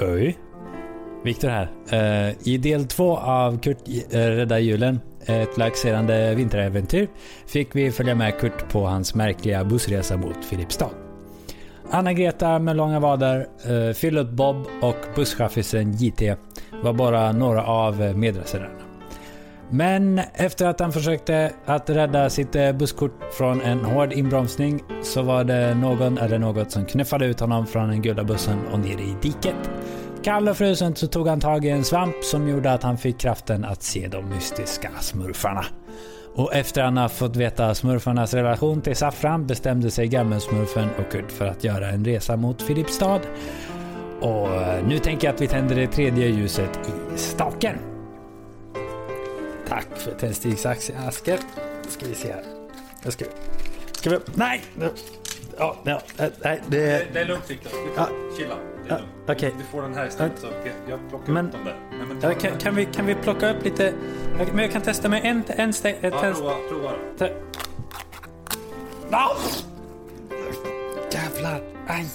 Öj. Viktor här. Eh, I del två av Kurt eh, räddar julen, ett laxerande vinteräventyr, fick vi följa med Kurt på hans märkliga bussresa mot Filipstad. Anna-Greta med långa vader, eh, Philip Bob och busschaffisen JT var bara några av medresenärerna. Men efter att han försökte att rädda sitt eh, busskort från en hård inbromsning så var det någon eller något som knuffade ut honom från den gula bussen och ner i diket. Kall och frusen så tog han tag i en svamp som gjorde att han fick kraften att se de mystiska smurfarna. Och efter han har fått veta smurfarnas relation till saffran bestämde sig gammelsmurfen och Kurt för att göra en resa mot Filipstad. Och nu tänker jag att vi tänder det tredje ljuset i staken. Tack för tändsticksasker. Ska vi se här. Jag ska, ska vi... Nej! Ja, ja, nej, det... Det, det är lugnt Viktor. Du kan chilla. Det är Ja, okej. Du får den här istället så jag plockar Men- upp dem där. Nej, men Ja, kan, kan, vi, kan vi plocka upp lite... Men jag kan testa med en, en steg... Ja, prova, prova då. Jävlar! Aj!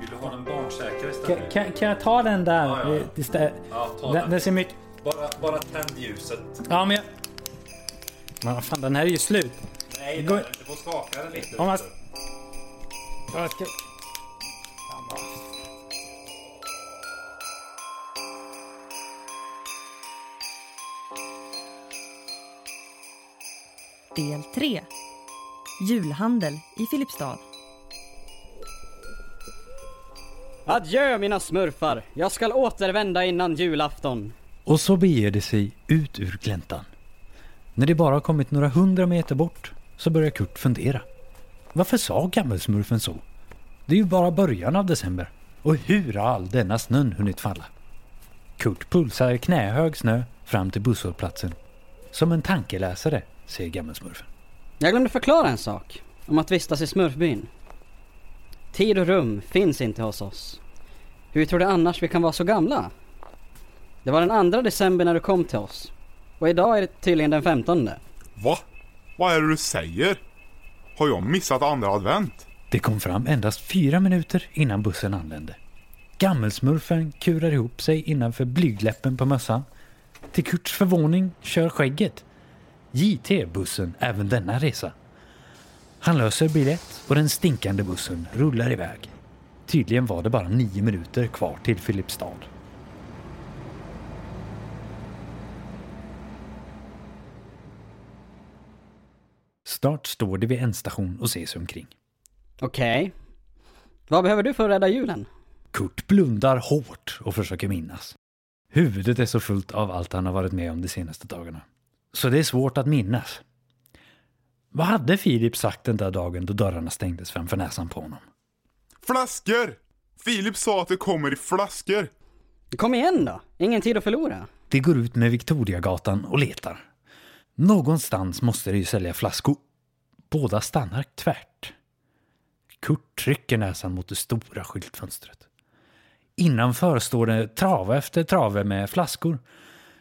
Vill du ha den barnsäkra Kan, istället? kan, kan jag ta den där? Ja, ja? Ja, ta Den, den. den ser mycket... Bara, bara tänd ljuset. Ja, men jag... Men vad fan, den här är ju slut. Nej, går- nej, du får skaka den lite. Om man-. Jag ska... Del 3. Julhandel i Filipstad. Adjö mina smurfar! Jag skall återvända innan julafton. Och så beger det sig ut ur gläntan. När det bara har kommit några hundra meter bort så börjar Kurt fundera. Varför sa gammelsmurfen så? Det är ju bara början av december. Och hur har all denna snön hunnit falla? Kurt pulsar knähög snö fram till busshållplatsen. Som en tankeläsare, säger gammelsmurfen. Jag glömde förklara en sak. Om att vistas i smurfbyn. Tid och rum finns inte hos oss. Hur tror du annars vi kan vara så gamla? Det var den 2 december när du kom till oss. Och idag är det tydligen den 15. Va? Vad är det du säger? Har jag missat andra advent? Det kom fram endast fyra minuter innan bussen anlände. Gammelsmurfen kurar ihop sig innanför blygdläppen på mössan. Till Kurts förvåning kör skägget. JT-bussen även denna resa. Han löser biljett och den stinkande bussen rullar iväg. Tydligen var det bara nio minuter kvar till Filipstad. Snart står de vid en station och ser sig omkring. Okej. Vad behöver du för att rädda julen? Kurt blundar hårt och försöker minnas. Huvudet är så fullt av allt han har varit med om de senaste dagarna. Så det är svårt att minnas. Vad hade Filip sagt den där dagen då dörrarna stängdes framför näsan på honom? Flaskor! Filip sa att det kommer i flaskor. Kom igen då! Ingen tid att förlora. De går ut med Victoriagatan och letar. Någonstans måste de ju sälja flaskor. Båda stannar tvärt. Kurt trycker näsan mot det stora skyltfönstret. Innanför står det trave efter trave med flaskor.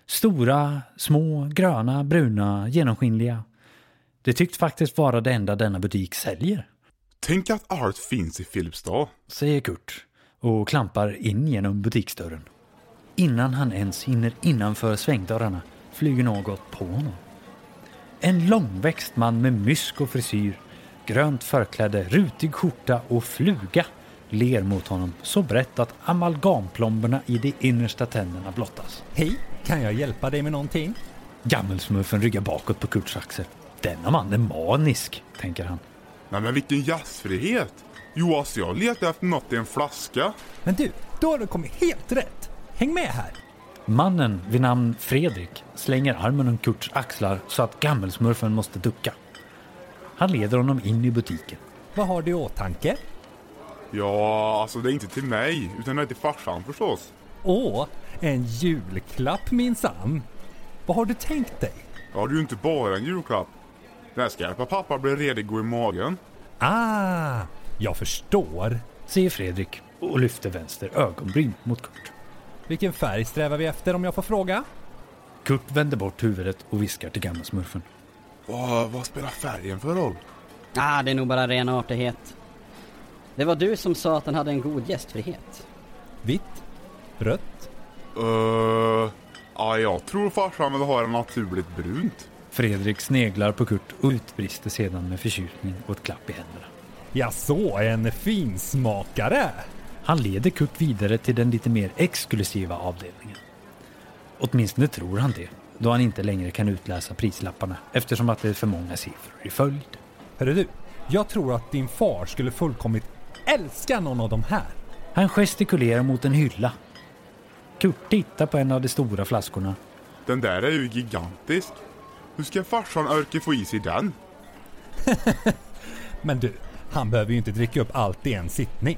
Stora, små, gröna, bruna, genomskinliga. Det tycks faktiskt vara det enda denna butik säljer, Tänk att allt finns i Filipstad. säger Kurt och klampar in genom butiksdörren. Innan han ens hinner innanför svängdörrarna flyger något på honom. En långväxt man med mysk och frisyr, grönt förkläde, rutig skjorta och fluga ler mot honom så brett att amalgamplomberna i de innersta tänderna blottas. Hej, kan jag hjälpa dig med någonting? Gammelsmurfen ryggar bakåt på Kurts axel. Denna man är manisk, tänker han. Nej men vilken jazzfrihet! Jo alltså jag letar efter något i en flaska. Men du, då har du kommit helt rätt. Häng med här. Mannen vid namn Fredrik slänger armen om Kurts axlar så att gammelsmurfen måste ducka. Han leder honom in i butiken. Vad har du i åtanke? Ja, alltså det är inte till mig, utan det är till farsan förstås. Åh, en julklapp minsann. Vad har du tänkt dig? Ja, det är ju inte bara en julklapp. Den ska hjälpa pappa bli redig och i magen. Ah, jag förstår. Säger Fredrik och lyfter vänster ögonbryn mot Kurt. Vilken färg strävar vi efter om jag får fråga? Kurt vänder bort huvudet och viskar till gammelsmurfen. Vad, vad spelar färgen för roll? Ah, det är nog bara ren artighet. Det var du som sa att den hade en god gästfrihet. Vitt? Rött? Uh, ja, jag tror farsan vill ha det naturligt brunt. Fredrik sneglar på Kurt och utbrister sedan med förtjusning och ett klapp i händerna. Ja, så en finsmakare! Han leder Kurt vidare till den lite mer exklusiva avdelningen. Åtminstone tror han det, då han inte längre kan utläsa prislapparna eftersom att det är för många siffror i följd. Hörru du, jag tror att din far skulle fullkomligt älska någon av de här. Han gestikulerar mot en hylla. Kurt tittar på en av de stora flaskorna. Den där är ju gigantisk. Hur ska farsan orka få i sig den? Men du, han behöver ju inte dricka upp allt i en sittning.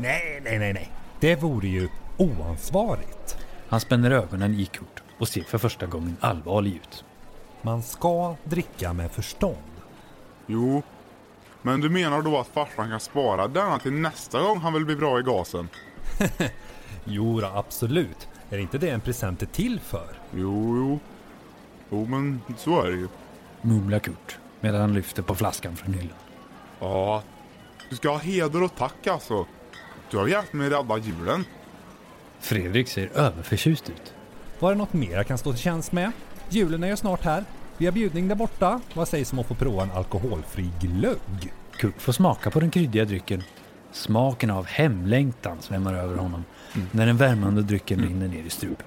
Nej, nej, nej, nej. Det vore ju oansvarigt. Han spänner ögonen i Kurt och ser för första gången allvarlig ut. Man ska dricka med förstånd. Jo, men du menar då att farsan kan spara denna till nästa gång han vill bli bra i gasen? Jo, då, absolut. Är inte det en present är till för? Jo, jo. Jo, men så är det ju. Mumlar Kurt medan han lyfter på flaskan från hyllan. Ja, du ska ha heder och tack alltså. Du har hjälpt mig rädda julen. Fredrik ser överförtjust ut. Var det något mer jag kan stå till tjänst med? Julen är ju snart här. Vi har bjudning där borta. Vad sägs om att få prova en alkoholfri glögg? Kurt får smaka på den kryddiga drycken. Smaken av hemlängtan svämmar över honom när den värmande drycken rinner ner i strupen.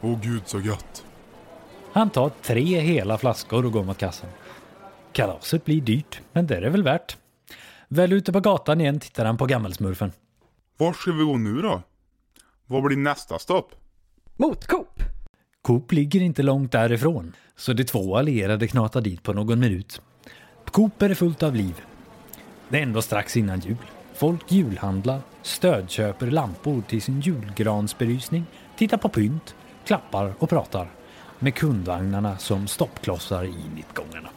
Åh gud så gött. Han tar tre hela flaskor och går mot kassan. Kalaset blir dyrt, men det är det väl värt. Väl ute på gatan igen tittar han på gammelsmurfen. Var ska vi gå nu då? Vad blir nästa stopp? Mot Coop! Coop ligger inte långt därifrån, så de två allierade knatar dit på någon minut. Coop är fullt av liv. Det är ändå strax innan jul. Folk julhandlar, stödköper lampor till sin julgransbelysning, tittar på pynt, klappar och pratar. Med kundvagnarna som stoppklossar i mittgångarna.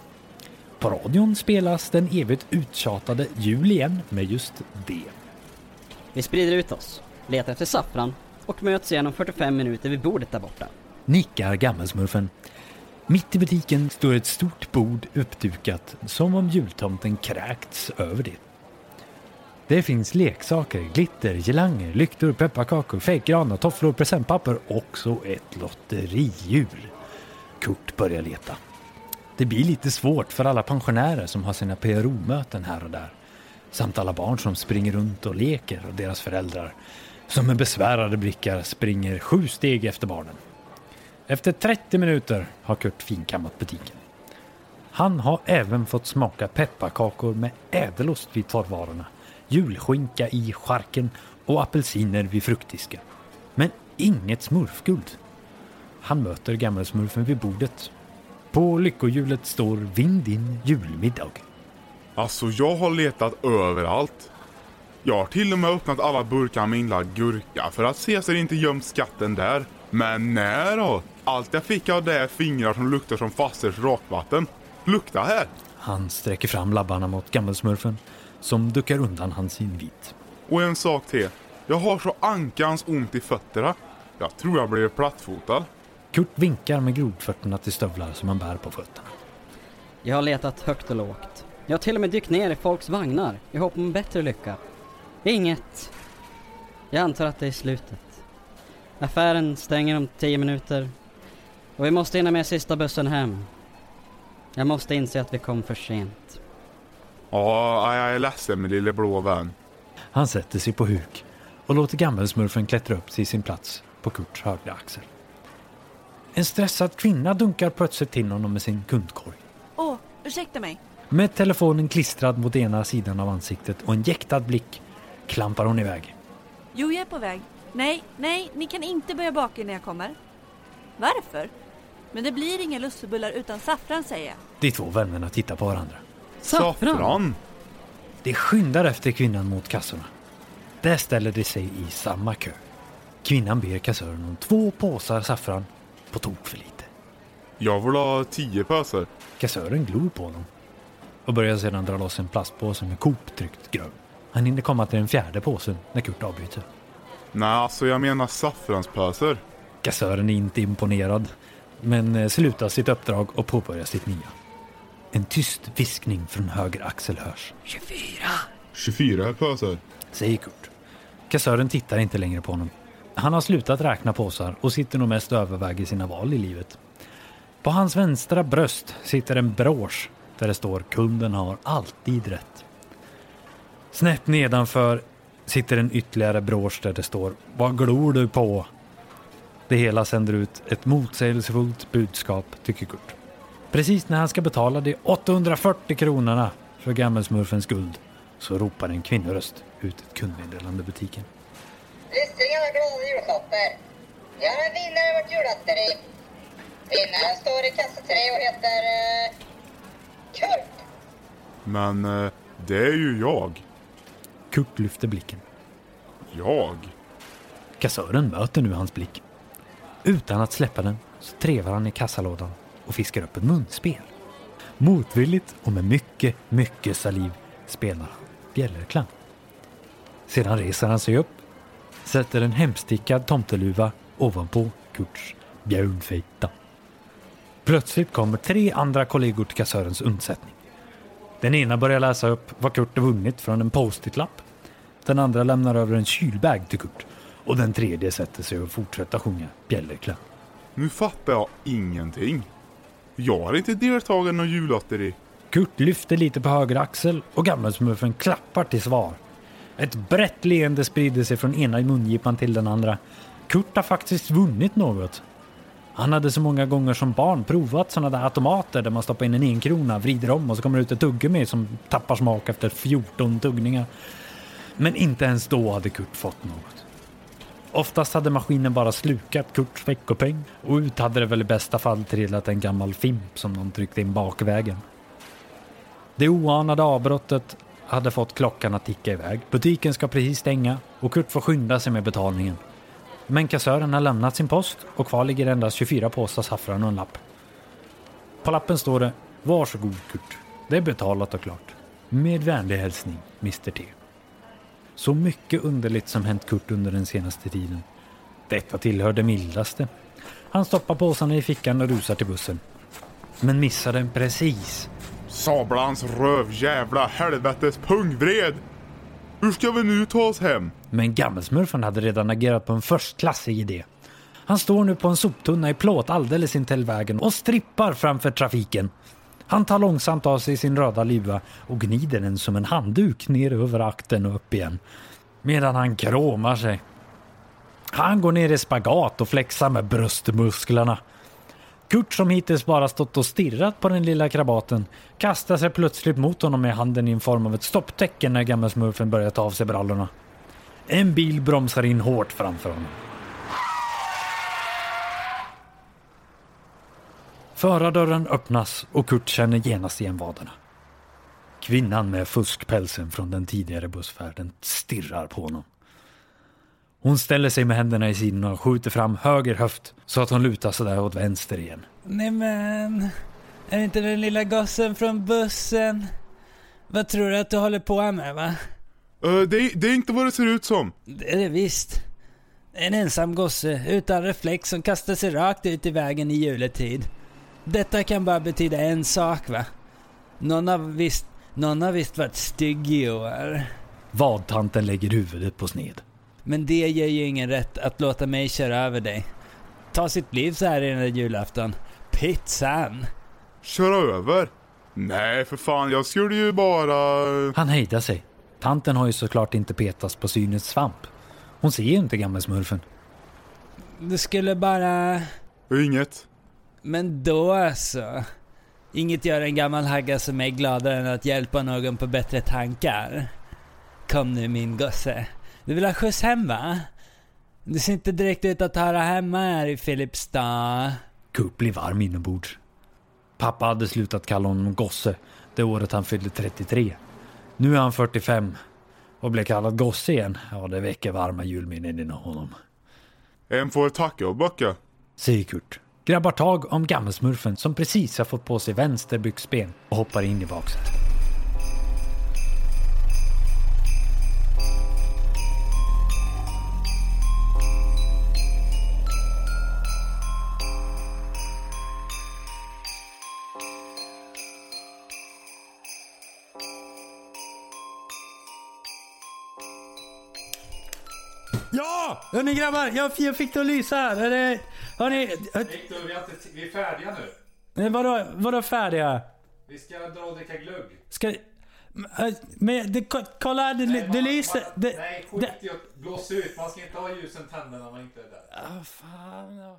På radion spelas den evigt uttjatade Jul igen med just det. Vi sprider ut oss, letar efter saffran och möts igen om 45 minuter vid bordet där borta. Nickar gammelsmurfen. Mitt i butiken står ett stort bord uppdukat som om jultomten kräkts över det. Det finns leksaker, glitter, girlanger, lyktor, pepparkakor, fejkgranar, tofflor, presentpapper och så ett lotteridjur. Kurt börjar leta. Det blir lite svårt för alla pensionärer som har sina PRO-möten här och där. Samt alla barn som springer runt och leker och deras föräldrar som med besvärade blickar springer sju steg efter barnen. Efter 30 minuter har Kurt finkammat butiken. Han har även fått smaka pepparkakor med ädelost vid torrvarorna, julskinka i charken och apelsiner vid fruktdisken. Men inget smurfguld. Han möter gammelsmurfen vid bordet. På lyckohjulet står Vind din julmiddag. Alltså jag har letat överallt. Jag har till och med öppnat alla burkar med inlagd gurka för att se så det inte gömt skatten där. Men nej då. Allt jag fick av det är fingrar som luktar som fasters rakvatten. Lukta här! Han sträcker fram labbarna mot gammelsmurfen som duckar undan hans invit. Och en sak till. Jag har så ankans ont i fötterna. Jag tror jag blir plattfotad. Kurt vinkar med grodfötterna till stövlar som han bär på fötterna. Jag har letat högt och lågt. Jag har till och med dykt ner i folks vagnar i hopp om bättre lycka. Inget. Jag antar att det är slutet. Affären stänger om tio minuter. Och vi måste hinna med sista bussen hem. Jag måste inse att vi kom för sent. Ja, jag är ledsen min lille blå vän. Han sätter sig på huk och låter gammelsmurfen klättra upp till sin plats på Kurts högra axel. En stressad kvinna dunkar plötsligt till honom med sin kundkorg. Åh, ursäkta mig. Med telefonen klistrad mot ena sidan av ansiktet och en jäktad blick klampar hon iväg. Jo, jag är på väg. Nej, nej, ni kan inte börja baka när jag kommer. Varför? Men det blir inga lussebullar utan saffran säger jag. De två vännerna tittar på varandra. Saffran! De skyndar efter kvinnan mot kassorna. Där ställer de sig i samma kö. Kvinnan ber kassören om två påsar saffran på tok för lite. Jag vill ha tio pöser. Kassören glor på honom och börjar sedan dra loss en plastpåse med Coop tryckt grön. Han hinner komma till den fjärde påsen när Kurt avbryter. Nej, alltså jag menar saffranspöser. Kassören är inte imponerad men eh, slutar sitt uppdrag och påbörjar sitt nya. En tyst viskning från höger axel hörs. 24 påsar. Säger Kurt. Kassören tittar inte längre på honom. Han har slutat räkna påsar och sitter nog mest och överväger sina val i livet. På hans vänstra bröst sitter en brosch där det står kunden har alltid rätt. Snett nedanför sitter en ytterligare brosch där det står Vad glor du på? Det hela sänder ut ett motsägelsefullt budskap, tycker Kurt. Precis när han ska betala de 840 kronorna för gammelsmurfens guld så ropar en kvinnoröst ut ett kundmeddelande i butiken. Lyssningar glada julklappar. Vi har en vinnare i vårt jullotteri. Vinnaren står i kassa 3 och heter eh, Kurt. Men eh, det är ju jag. Kurt lyfter blicken. Jag? Kassören möter nu hans blick. Utan att släppa den så trevar han i kassalådan och fiskar upp ett munspel. Motvilligt och med mycket, mycket saliv spelar han bjällerklang. Sedan reser han sig upp, sätter en hemstickad tomteluva ovanpå Kurts björnfejta. Plötsligt kommer tre andra kollegor till kassörens undsättning. Den ena börjar läsa upp vad Kurt har vunnit från en post-it-lapp. Den andra lämnar över en kylbag till Kurt. Och den tredje sätter sig och fortsätter sjunga bjällerklang. Nu fattar jag ingenting. Jag har inte deltagit i någon jullotteri. Kurt lyfter lite på höger axel och gammelsmurfen klappar till svar. Ett brett leende sprider sig från ena mungipan till den andra. Kurt har faktiskt vunnit något. Han hade så många gånger som barn provat sådana där automater där man stoppar in en enkrona, vrider om och så kommer det ut ett tuggummi som tappar smak efter 14 tuggningar. Men inte ens då hade Kurt fått något. Oftast hade maskinen bara slukat Kurts veckopeng och ut hade det väl i bästa fall trillat en gammal fimp som någon tryckte in bakvägen. Det oanade avbrottet hade fått klockan att ticka iväg. Butiken ska precis stänga och Kurt får skynda sig med betalningen. Men kassören har lämnat sin post och kvar ligger endast 24 påsar saffran och en lapp. På lappen står det Varsågod Kurt. Det är betalat och klart. Med vänlig hälsning Mr T. Så mycket underligt som hänt Kurt under den senaste tiden. Detta tillhör det mildaste. Han stoppar påsarna i fickan och rusar till bussen. Men missar den precis. Sablans röv jävla helvetes pungvred! Hur ska vi nu ta oss hem? Men gammelsmurfen hade redan agerat på en förstklassig idé. Han står nu på en soptunna i plåt alldeles intill vägen och strippar framför trafiken. Han tar långsamt av sig sin röda luva och gnider den som en handduk ner över akten och upp igen. Medan han kråmar sig. Han går ner i spagat och flexar med bröstmusklerna. Kurt som hittills bara stått och stirrat på den lilla krabaten kastar sig plötsligt mot honom med handen i en form av ett stopptecken när gammelsmurfen börjar ta av sig brallorna. En bil bromsar in hårt framför honom. Förardörren öppnas och Kurt känner genast igen vaderna. Kvinnan med fuskpälsen från den tidigare bussfärden stirrar på honom. Hon ställer sig med händerna i sidorna och skjuter fram höger höft så att hon lutar sig där åt vänster igen. Nej men, är det inte den lilla gossen från bussen? Vad tror du att du håller på med va? Eh, det, det är inte vad det ser ut som. Det är det visst. En ensam gosse utan reflex som kastar sig rakt ut i vägen i juletid. Detta kan bara betyda en sak va? Någon har visst, någon har visst varit stygg i år. Vadtanten lägger huvudet på sned. Men det ger ju ingen rätt att låta mig köra över dig. Ta sitt liv så här i den där julafton. Pizzan! Köra över? Nej, för fan, jag skulle ju bara... Han hejdar sig. Tanten har ju såklart inte petats på synets svamp. Hon ser ju inte gammelsmurfen. Du skulle bara... Inget. Men då alltså. Inget gör en gammal hagga som mig gladare än att hjälpa någon på bättre tankar. Kom nu min gosse. Du vill ha skjuts hem va? Du ser inte direkt ut att höra hemma här i Filipstad. Kurt blir varm inombords. Pappa hade slutat kalla honom gosse det året han fyllde 33. Nu är han 45 och blir kallad gosse igen. Ja, det väcker varma julminnen inom honom. En får tacka och bocka. Säger Kurt. Grabbar tag om gammelsmurfen som precis har fått på sig vänster byxben och hoppar in i baksätet. Ja! Hörni grabbar, jag, jag fick det att lysa här. Är det, har ni... Viktor, vi, inte- vi är färdiga nu. eh, Vadå, vadå färdiga? Vi ska dra och dricka glögg. Ska... Men, Men det, ko- kolla, det, det man- lyser... man- Det, nej, det, skit i att blåsa ut. Man ska inte ha ljusen tända när man inte är där. Ah, fan.